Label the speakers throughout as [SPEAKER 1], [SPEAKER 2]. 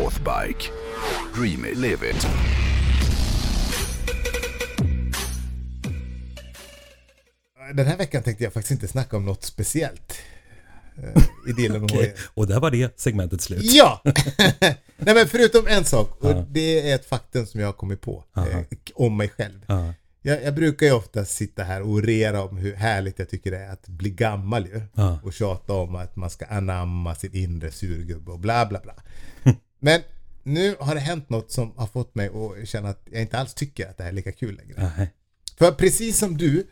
[SPEAKER 1] Northbike. Dream it, live it.
[SPEAKER 2] Den här veckan tänkte jag faktiskt inte snacka om något speciellt. eh, I delen
[SPEAKER 3] Okej, och där var det segmentet slut.
[SPEAKER 2] Ja! Nej men förutom en sak, och det är ett faktum som jag har kommit på eh, om mig själv.
[SPEAKER 3] Ja,
[SPEAKER 2] Jag, jag brukar ju ofta sitta här och orera om hur härligt jag tycker det är att bli gammal ju.
[SPEAKER 3] Ja.
[SPEAKER 2] Och tjata om att man ska anamma sin inre surgubbe och bla bla bla. Men nu har det hänt något som har fått mig att känna att jag inte alls tycker att det här är lika kul längre.
[SPEAKER 3] nej.
[SPEAKER 2] För precis som du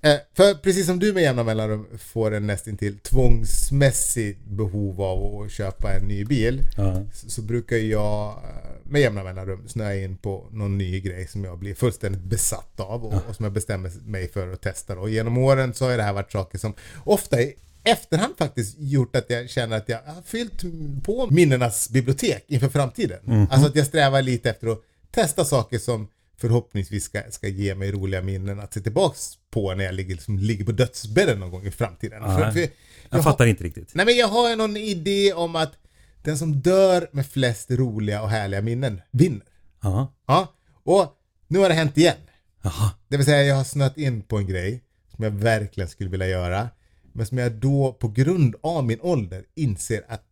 [SPEAKER 2] eh, För precis som du med jämna mellanrum får en nästintill tvångsmässig behov av att köpa en ny bil så, så brukar jag eh, med jämna mellanrum snöa in på någon ny grej som jag blir fullständigt besatt av och, och som jag bestämmer mig för att testa. Och genom åren så har det här varit saker som ofta i efterhand faktiskt gjort att jag känner att jag har fyllt på minnenas bibliotek inför framtiden. Alltså att jag strävar lite efter att testa saker som förhoppningsvis ska, ska ge mig roliga minnen att se tillbaks på när jag ligger, liksom, ligger på dödsbädden någon gång i framtiden. För- för
[SPEAKER 3] Jag
[SPEAKER 2] har-
[SPEAKER 3] fattar inte riktigt.
[SPEAKER 2] Nej men jag har någon idé om att den som dör med flest roliga och härliga minnen vinner.
[SPEAKER 3] Ja.
[SPEAKER 2] Ja, och nu har det hänt igen.
[SPEAKER 3] Jaha.
[SPEAKER 2] Det vill säga jag har snöat in på en grej som jag verkligen skulle vilja göra. Men som jag då på grund av min ålder inser att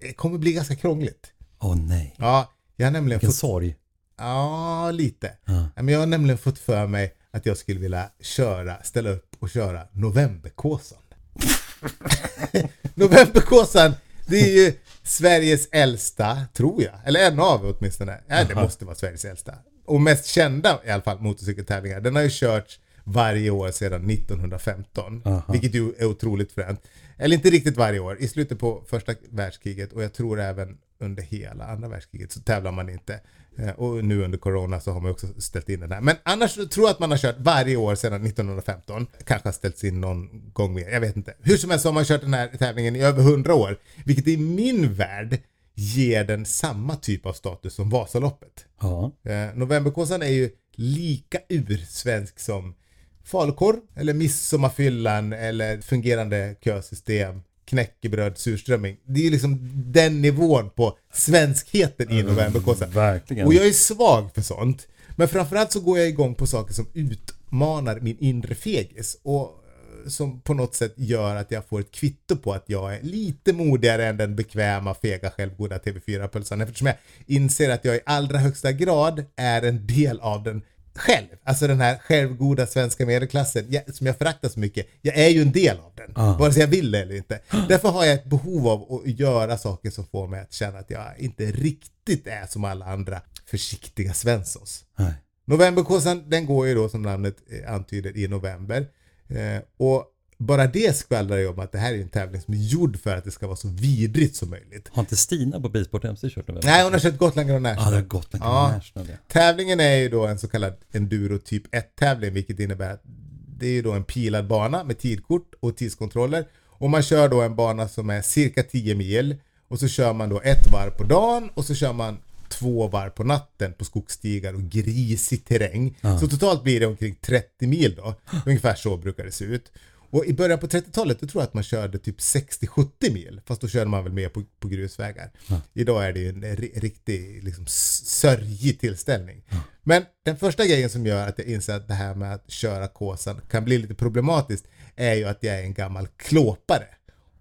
[SPEAKER 2] det kommer bli ganska krångligt.
[SPEAKER 3] Åh nej.
[SPEAKER 2] Ja, jag har nämligen
[SPEAKER 3] Vilken
[SPEAKER 2] fått...
[SPEAKER 3] sorg.
[SPEAKER 2] Ja, lite.
[SPEAKER 3] Ja.
[SPEAKER 2] Men jag har nämligen fått för mig att jag skulle vilja köra, ställa upp och köra Novemberkåsan. Novemberkåsan, det är ju Sveriges äldsta, tror jag. Eller en av åtminstone. Ja, det måste vara Sveriges äldsta. Och mest kända i alla fall motorcykeltävlingar. Den har ju körts varje år sedan 1915.
[SPEAKER 3] Aha.
[SPEAKER 2] Vilket ju är otroligt fränt. Eller inte riktigt varje år. I slutet på första världskriget och jag tror även under hela andra världskriget så tävlar man inte. Eh, Och nu under corona så har man också ställt in den här. Men annars tror jag att man har kört varje år sedan 1915. Kanske har ställts in någon gång mer, jag vet inte. Hur som helst så har man kört den här tävlingen i över 100 år. Vilket i min värld ger den samma typ av status som Vasaloppet.
[SPEAKER 3] Ja.
[SPEAKER 2] Eh, Novemberkåsan är ju lika ursvensk som falukorv eller midsommarfyllan eller fungerande kösystem, knäckebröd, surströmming. Det är liksom den nivån på svenskheten i Novemberkåsan.
[SPEAKER 3] Verkligen.
[SPEAKER 2] Och jag är svag för sånt. Men framförallt så går jag igång på saker som utmanar min inre fegis. Och eh, som på något sätt gör att jag får ett kvitto på att jag är lite modigare än den bekväma, fega, självgoda TV4-pölsan. Eftersom jag inser att jag i allra högsta grad är en del av den själv. Alltså den här självgoda svenska medelklassen jag, som jag föraktar så mycket. Jag är ju en del av den.
[SPEAKER 3] Ah.
[SPEAKER 2] Vare sig jag vill det eller inte. Därför har jag ett behov av att göra saker som får mig att känna att jag inte riktigt är som alla andra försiktiga Svenssons. Novemberkåsan den går ju då som namnet eh, antyder i november. Eh, och bara det skvallrar ju om att det här är en tävling som är gjord för att det ska vara så vidrigt som möjligt.
[SPEAKER 3] Har inte Stina på Bilsport MC kört november?
[SPEAKER 2] Nej, hon har kört Gotland Grand
[SPEAKER 3] Ja,
[SPEAKER 2] National.
[SPEAKER 3] det har gått en
[SPEAKER 2] Ja.
[SPEAKER 3] National ja.
[SPEAKER 2] Tävlingen är ju då en så kallad enduro typ 1 tävling vilket innebär att det är ju då en pilad bana med tidkort och tidskontroller och man kör då en bana som är cirka 10 mil och så kör man då ett varv på dagen och så kör man två varv på natten på skogsstigar och grisig terräng. Så totalt blir det omkring 30 mil då. Ungefär så brukar det se ut. Och i början på 30-talet då tror jag att man körde typ 60-70 mil. Fast då körde man väl mer på, på grusvägar. Idag är det ju en ri- riktig liksom, sörjig tillställning. Men den första grejen som gör att jag inser att det här med att köra kåsan kan bli lite problematiskt är ju att jag är en gammal klåpare.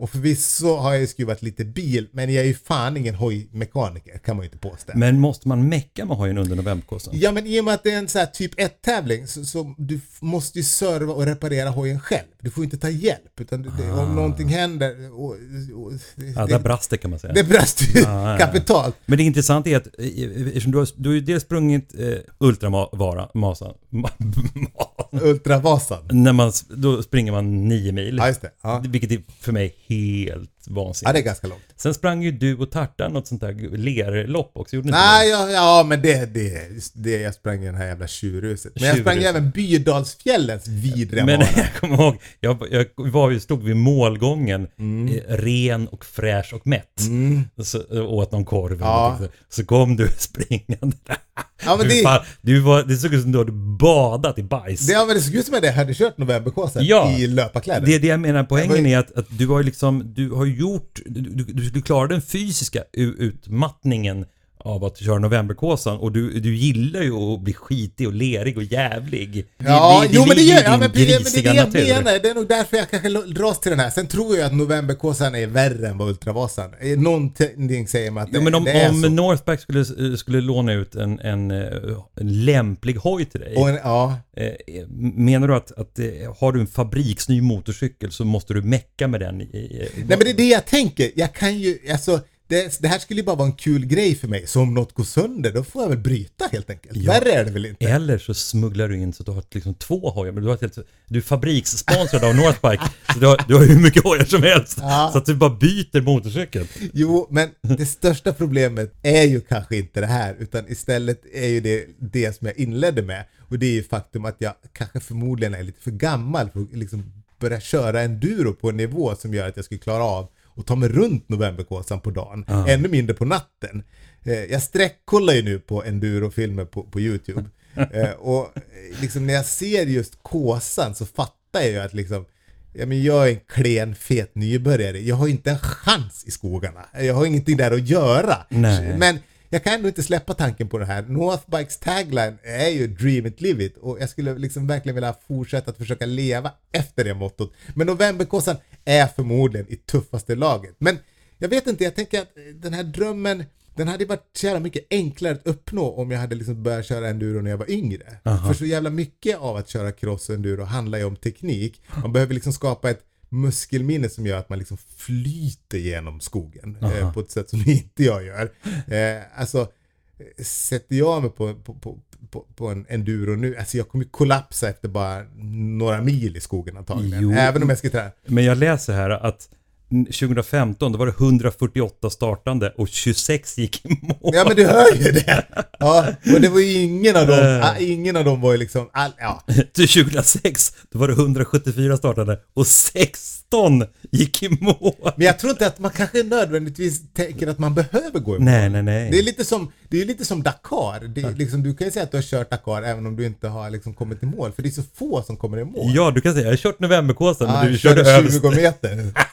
[SPEAKER 2] Och förvisso har jag ju skruvat lite bil, men jag är ju fan ingen hojmekaniker kan man ju inte påstå.
[SPEAKER 3] Men måste man mecka med hojen under novemberkåsan?
[SPEAKER 2] Ja men i och med att det är en sån här typ 1 tävling så, så du måste ju serva och reparera hojen själv. Du får inte ta hjälp utan det, det, om någonting händer och, och,
[SPEAKER 3] Ah. Ja,
[SPEAKER 2] det,
[SPEAKER 3] där brast det kan man säga.
[SPEAKER 2] det brast ju
[SPEAKER 3] ja.
[SPEAKER 2] kapitalt.
[SPEAKER 3] Men det intressanta är att eh, eftersom du har, du har ju dels sprungit eh, ultramara, masa, ma, ma,
[SPEAKER 2] Ultravasan.
[SPEAKER 3] när man, då springer man nio mil.
[SPEAKER 2] Ja just det. Ja.
[SPEAKER 3] Vilket är för mig he helt
[SPEAKER 2] ja
[SPEAKER 3] vansinnigt.
[SPEAKER 2] det är ganska långt.
[SPEAKER 3] Sen sprang ju du och Tartan något sånt där lerlopp också, gjorde
[SPEAKER 2] Nej, ja, ja men det, det, det, jag sprang i det här jävla tjurhuset. Men jag sprang även Bydalsfjällens vidriga
[SPEAKER 3] Men
[SPEAKER 2] bana.
[SPEAKER 3] jag kommer ihåg, jag, jag var ju, stod vid målgången,
[SPEAKER 2] Mm.
[SPEAKER 3] eh, ren och fräsch och mätt. Och så eh, åt någon korv
[SPEAKER 2] Ja.
[SPEAKER 3] så, så kom du springande där.
[SPEAKER 2] Ja, men
[SPEAKER 3] du,
[SPEAKER 2] det-
[SPEAKER 3] fan, du var, det såg ut som du hade badat i bajs.
[SPEAKER 2] Det, ja, men det såg ut som att jag hade kört novemberkåsan
[SPEAKER 3] Ja.
[SPEAKER 2] i löparkläder.
[SPEAKER 3] Det är det jag menar, poängen
[SPEAKER 2] ju-
[SPEAKER 3] är att, att du har ju liksom, du har ju gjort, du, du, du skulle klara den fysiska utmattningen av att köra Novemberkåsan och du, du gillar ju att bli skitig och lerig och jävlig.
[SPEAKER 2] Ja, jo men det gör
[SPEAKER 3] i
[SPEAKER 2] ja,
[SPEAKER 3] din
[SPEAKER 2] men, det- det är det jag menar. Det är nog därför jag kanske dras till den här. Sen tror jag att Novemberkåsan är värre än vad Ultravasan. Eh, Någonting säger mig att det,
[SPEAKER 3] Jo men om,
[SPEAKER 2] det är
[SPEAKER 3] om
[SPEAKER 2] så.
[SPEAKER 3] Northback skulle, skulle låna ut en, en, eh, en lämplig hoj till dig.
[SPEAKER 2] En, ja,
[SPEAKER 3] Eh, menar du att, att eh, har du en fabriksny motorcykel så måste du mecka med den i... i
[SPEAKER 2] Nej men det är det jag tänker. Jag kan ju, alltså det, det här skulle ju bara vara en kul grej för mig. Så om något går sönder, då får jag väl bryta helt enkelt.
[SPEAKER 3] Ja.
[SPEAKER 2] Värre är det väl inte?
[SPEAKER 3] Eller så smugglar du in så att du har liksom två hojar, men du, har helt, du är fabrikssponsrad av Northbike. så du har, du har hur mycket hojar som helst.
[SPEAKER 2] Ja.
[SPEAKER 3] Så att du bara byter motorcykel.
[SPEAKER 2] Jo, men det största problemet är ju kanske inte det här, utan istället är ju det det som jag inledde med. Och det är ju faktum att jag kanske förmodligen är lite för gammal för att liksom börja köra enduro på en nivå som gör att jag skulle klara av att ta mig runt Novemberkåsan på dagen. Ännu mindre på natten. Eh, Jag sträckkollar ju nu på endurofilmer på, på YouTube. Eh, och eh, liksom när jag ser just kåsan så fattar jag ju att liksom Ja, men jag är en klen, fet nybörjare. Jag har inte en chans i skogarna. Jag har ingenting där att göra.
[SPEAKER 3] Nej.
[SPEAKER 2] Men jag kan ändå inte släppa tanken på det här. Northbikes tagline är ju dream it, live it. Och jag skulle liksom verkligen vilja fortsätta att försöka leva efter det mottot. Men Novemberkåsan är förmodligen i tuffaste laget. Men jag vet inte, jag tänker att den här drömmen den hade varit så jävla mycket enklare att uppnå om jag hade liksom börjat köra enduro när jag var yngre. För så jävla mycket av att köra cross och enduro handlar ju om teknik. Man behöver liksom skapa ett muskelminne som gör att man liksom flyter genom skogen eh, på ett sätt som inte jag gör. Eh, alltså, sätter jag mig på, på, på, på, på en enduro nu, alltså jag kommer kollapsa efter bara några mil i skogen antagligen.
[SPEAKER 3] Jo.
[SPEAKER 2] Även om jag ska träna.
[SPEAKER 3] Men jag läser här att 2015 då var det 148 startande och 26 gick i mål.
[SPEAKER 2] Ja men du hör ju det! Ja, och det var ju ingen av dem, ah, ingen av dem var ju liksom, all, ja.
[SPEAKER 3] Till 2006 då var det 174 startande och 16 gick i mål.
[SPEAKER 2] Men jag tror inte att man kanske nödvändigtvis tänker att man behöver gå i mål.
[SPEAKER 3] Nej, nej, nej.
[SPEAKER 2] Det är lite som, det är lite som Dakar. Det är liksom, du kan ju säga att du har kört Dakar även om du inte har liksom kommit i mål. För det är så få som kommer i mål.
[SPEAKER 3] Ja, du kan säga jag har kört Novemberkåsan
[SPEAKER 2] Ah,
[SPEAKER 3] men du körde
[SPEAKER 2] körde
[SPEAKER 3] över
[SPEAKER 2] 20 meter.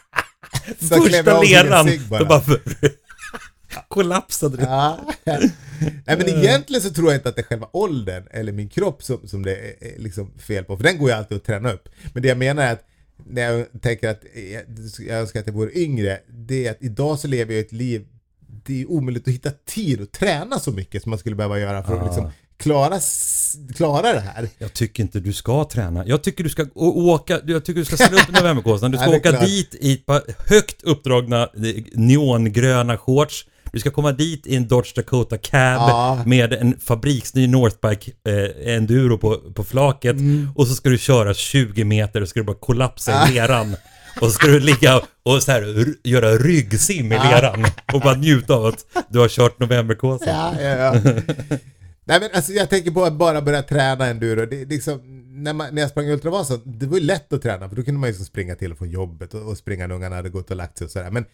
[SPEAKER 2] Så
[SPEAKER 3] första leran. Då bara kollapsade det.
[SPEAKER 2] Ja. Nej men egentligen så tror jag inte att det är själva åldern eller min kropp som, som det är liksom fel på. För den går ju alltid att träna upp. Men det jag menar är att när jag tänker att jag, önskar att jag vore yngre. Det är att idag så lever jag ett liv det är omöjligt att hitta tid att träna så mycket som man skulle behöva göra för att liksom klara, klara det här.
[SPEAKER 3] Jag tycker inte du ska träna. Jag tycker du ska åka, jag tycker du ska ställa upp Novemberkåsan. Du ska
[SPEAKER 2] Ja,
[SPEAKER 3] åka
[SPEAKER 2] klart.
[SPEAKER 3] dit i ett par högt uppdragna eh, neongröna shorts. Du ska komma dit i en Dodge Dakota Cab
[SPEAKER 2] Ja.
[SPEAKER 3] med en fabriksny Northbike eh, enduro på, på flaket.
[SPEAKER 2] Mm.
[SPEAKER 3] Och så ska du köra 20 meter och ska du bara kollapsa i leran. Och så ska du ligga och så här, göra ryggsim i leran och bara njuta av att du har kört Novemberkåsan.
[SPEAKER 2] Ja, ja, ja. Nej men alltså jag tänker på att bara börja träna enduro. Det, liksom, när, man, när jag sprang Ultravasan, det var ju lätt att träna för då kunde man ju liksom springa till och från jobbet och, och springa när ungarna hade gått och lagt sig och sådär. Men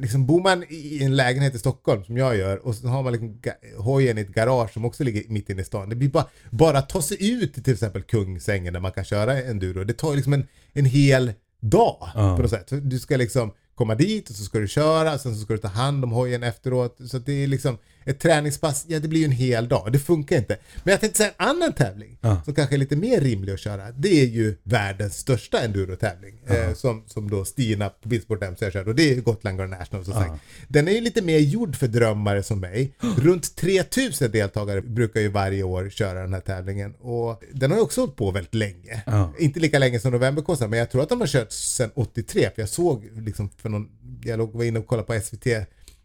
[SPEAKER 2] liksom bor man i en lägenhet i Stockholm som jag gör och så har man liksom hojen i ett garage som också ligger mitt inne i stan. Det blir bara, bara att ta sig ut till till exempel Kungsängen där man kan köra enduro. Det tar ju liksom en, en hel dag
[SPEAKER 3] Ja.
[SPEAKER 2] på något sätt. Du ska liksom komma dit och så ska du köra, sen så ska du ta hand om hojen efteråt. Så det är liksom ett träningspass, ja det blir ju en hel dag. Det funkar inte. Men jag tänkte säga en annan tävling
[SPEAKER 3] Ja.
[SPEAKER 2] som kanske är lite mer rimlig att köra. Det är ju världens största endurotävling. Eh, som, som då Stina på Bilsport MC kör och det är Gotland Grand National som sagt. Den är ju lite mer gjord för drömmare som mig. Runt 3000 deltagare brukar ju varje år köra den här tävlingen och den har ju också hållit på väldigt länge.
[SPEAKER 3] Ja.
[SPEAKER 2] Inte lika länge som Novemberkåsan men jag tror att de har kört sedan 83 för jag såg liksom för någon, jag låg- var inne och kollade på SVT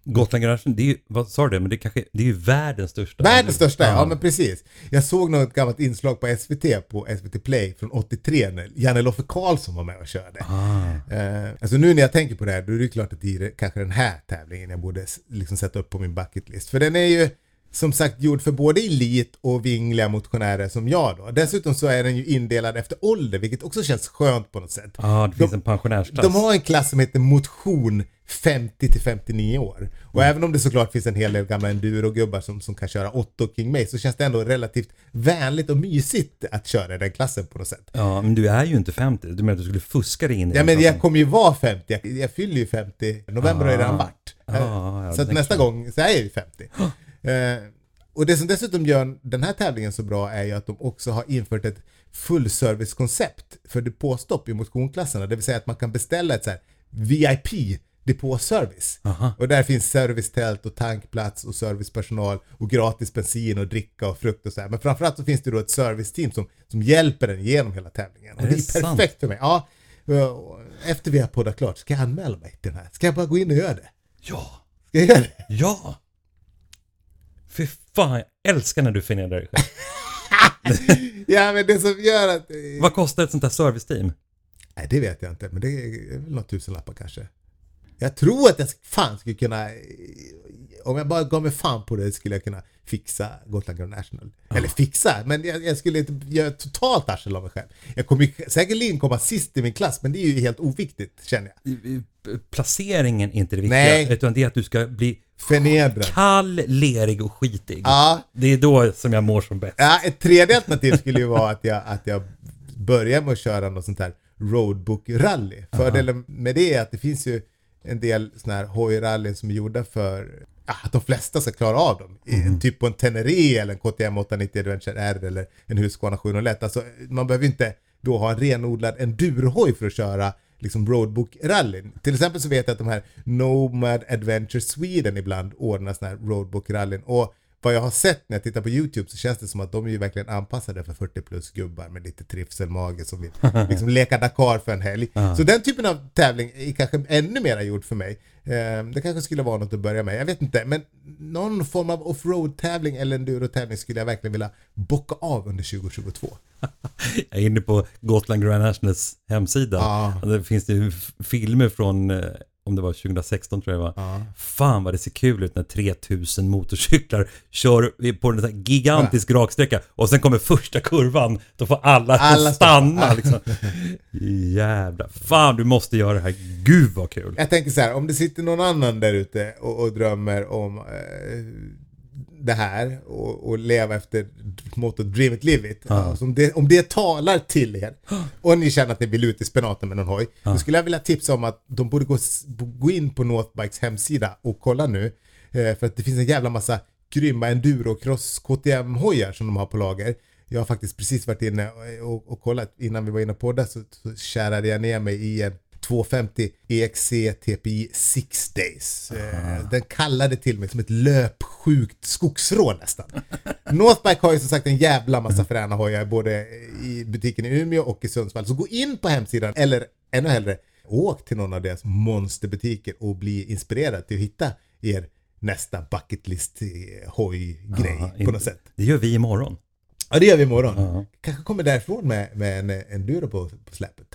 [SPEAKER 3] Gotlandgaragen, det är ju, vad sa du? Men det kanske, det är ju världens största.
[SPEAKER 2] Världens största, ja. men precis. Jag såg något gammalt inslag på SVT, på SVT Play från 83 när Janne Loffe Karlsson var med och körde.
[SPEAKER 3] Ah.
[SPEAKER 2] Eh, alltså nu när jag tänker på det här, då är det klart att det är kanske den här tävlingen jag borde liksom sätta upp på min bucketlist. För den är ju som sagt gjord för både elit och vingliga motionärer som jag då. Dessutom så är den ju indelad efter ålder, vilket också känns skönt på något sätt.
[SPEAKER 3] Ja, det finns en pensionärsklass.
[SPEAKER 2] De har en klass som heter motion 50 till 59 år. Och även om det såklart finns en hel del gamla enduro-gubbar som, som kan köra Otto King May så känns det ändå relativt vänligt och mysigt att köra i den klassen på något sätt.
[SPEAKER 3] Ja, men du är ju inte 50. Du menar att du skulle fuska dig in i
[SPEAKER 2] Ja men jag kommer ju vara 50, jag, jag fyller ju 50, november har ju redan varit.
[SPEAKER 3] Ah, ja,
[SPEAKER 2] så nästa gång så är jag ju 50. eh, och det som dessutom gör den här tävlingen så bra är ju att de också har infört ett fullservicekoncept för depåstopp i motionklasserna. Det vill säga att man kan beställa ett så här VIP depåservice.
[SPEAKER 3] Aha.
[SPEAKER 2] Och där finns servicetält och tankplats och servicepersonal och gratis bensin och dricka och frukt och så här. Men framförallt så finns det då ett serviceteam som, som hjälper en genom hela tävlingen. Och
[SPEAKER 3] Är
[SPEAKER 2] det
[SPEAKER 3] det
[SPEAKER 2] är
[SPEAKER 3] sant?
[SPEAKER 2] perfekt för mig. Ja, och efter vi har poddat klart ska jag anmäla mig till den här. Ska jag bara gå in och göra det?
[SPEAKER 3] Ja!
[SPEAKER 2] Ska jag göra det?
[SPEAKER 3] Ja! Fy fan, jag älskar när du förnedrar dig själv.
[SPEAKER 2] Ja men det som gör att...
[SPEAKER 3] Vad kostar ett sånt här serviceteam?
[SPEAKER 2] Nej det vet jag inte men det är väl några tusenlappar kanske. Jag tror att jag fan skulle kunna... Om jag bara gav mig fan på det skulle jag kunna fixa Gotland Grand National. Eller fixa, men jag, jag skulle inte göra totalt arsel av mig själv. Jag kommer säkerligen komma sist i min klass men det är ju helt oviktigt känner jag.
[SPEAKER 3] Placeringen är inte det viktiga,
[SPEAKER 2] Nej.
[SPEAKER 3] utan det är att du ska bli
[SPEAKER 2] Förnedrad.
[SPEAKER 3] kall, lerig och skitig.
[SPEAKER 2] Ja,
[SPEAKER 3] Det är då som jag mår som bäst.
[SPEAKER 2] Ja, ett tredje alternativ skulle ju vara att jag, att jag börjar med att köra något sånt här roadbook-rally. Fördelen med det är att det finns ju en del såna här hojrallyn som är gjorda för ja, att de flesta ska klara av dem. I- Typ på en Tenere eller en KTM 890 Adventure R eller en Husqvarna 701. Alltså, man behöver inte då ha en renodlad endurohoj för att köra liksom roadbook-rallyn. Till exempel så vet jag att de här Nomad Adventure Sweden ibland ordnar sådana här roadbook-rallyn. Och vad jag har sett när jag tittar på YouTube så känns det som att de är ju verkligen anpassade för 40 plus gubbar med lite trivselmage som vill liksom leka Dakar för en helg. Så den typen av tävling är kanske ännu mera gjord för mig. Eh, Det kanske skulle vara något att börja med, jag vet inte. Men någon form av offroad tävling eller enduro-tävling skulle jag verkligen vilja bocka av under 2022.
[SPEAKER 3] Jag är inne på Gotland Grand Nationals hemsida.
[SPEAKER 2] Ja.
[SPEAKER 3] Där finns det filmer från, eh, om det var 2016 tror jag det var.
[SPEAKER 2] Ja.
[SPEAKER 3] Fan vad det ser kul ut när 3000 motorcyklar kör på en sån här gigantisk raksträcka och sen kommer första kurvan. Då får alla,
[SPEAKER 2] Alla
[SPEAKER 3] stanna liksom. Jävlar. Fan du måste göra det här. Gud vad kul.
[SPEAKER 2] Jag tänker så här, om det sitter någon annan där ute och, och drömmer om eh, det här och, och leva efter mottot Dream it, live it. Alltså, om, det, om det talar till er och ni känner att ni vill ut i spenaten med någon hoj. Då skulle jag vilja tipsa om att de borde gå, gå in på Northbikes hemsida och kolla nu. Eh, för att det finns en jävla massa grymma enduro-cross KTM-hojar som de har på lager. Jag har faktiskt precis varit inne och, och kollat innan vi var inne på det så, så kärade jag ner mig i en 250 EXC TPI 6 Days. Eh, Den kallade till mig som ett löpsjukt skogsrå nästan. Northbike har ju som sagt en jävla massa fräna hojar både i butiken i Umeå och i Sundsvall. Så gå in på hemsidan eller ännu hellre åk till någon av deras monsterbutiker och bli inspirerad till att hitta er nästa bucketlist eh, hojgrej på något sätt.
[SPEAKER 3] Det gör vi imorgon.
[SPEAKER 2] Ja det gör vi imorgon.
[SPEAKER 3] Ja.
[SPEAKER 2] Kanske kommer därifrån med, med en enduro på, på släpet.